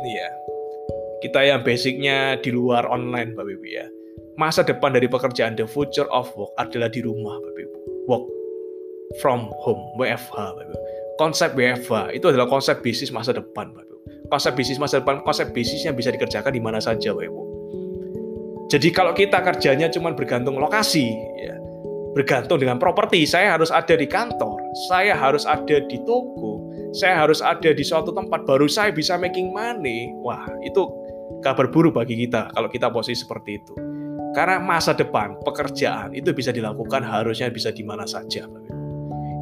ini ya. Kita yang basicnya di luar online Bapak Ibu ya. Masa depan dari pekerjaan the future of work adalah di rumah Bapak Ibu. Work from home, WFH Bapak Ibu. Konsep WFH itu adalah konsep bisnis masa depan Bapak Ibu. Konsep bisnis masa depan, konsep bisnis yang bisa dikerjakan di mana saja Bapak Ibu. Jadi kalau kita kerjanya cuma bergantung lokasi, ya, bergantung dengan properti. Saya harus ada di kantor, saya harus ada di toko, saya harus ada di suatu tempat baru saya bisa making money. Wah, itu kabar buruk bagi kita kalau kita posisi seperti itu. Karena masa depan pekerjaan itu bisa dilakukan harusnya bisa di mana saja.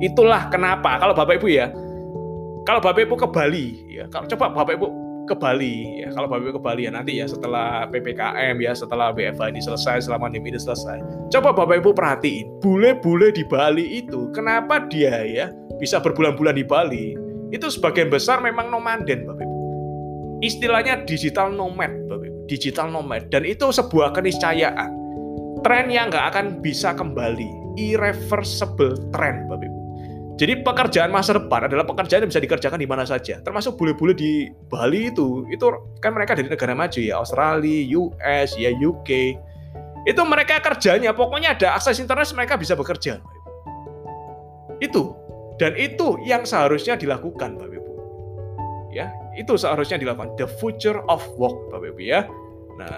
Itulah kenapa kalau Bapak Ibu ya, kalau Bapak Ibu ke Bali ya, kalau coba Bapak Ibu ke Bali ya kalau Bapak Ibu ke Bali ya nanti ya setelah PPKM ya setelah BFA ini selesai selama pandemi ini selesai coba Bapak Ibu perhatiin bule-bule di Bali itu kenapa dia ya bisa berbulan-bulan di Bali itu sebagian besar memang nomaden Bapak Ibu istilahnya digital nomad Bapak Ibu digital nomad dan itu sebuah keniscayaan tren yang nggak akan bisa kembali irreversible trend Bapak Ibu jadi pekerjaan masa depan adalah pekerjaan yang bisa dikerjakan di mana saja. Termasuk bule-bule di Bali itu, itu kan mereka dari negara maju ya, Australia, US, ya UK. Itu mereka kerjanya, pokoknya ada akses internet mereka bisa bekerja. Itu. Dan itu yang seharusnya dilakukan, Bapak Ibu. Ya, itu seharusnya dilakukan. The future of work, Bapak Ibu ya. Nah,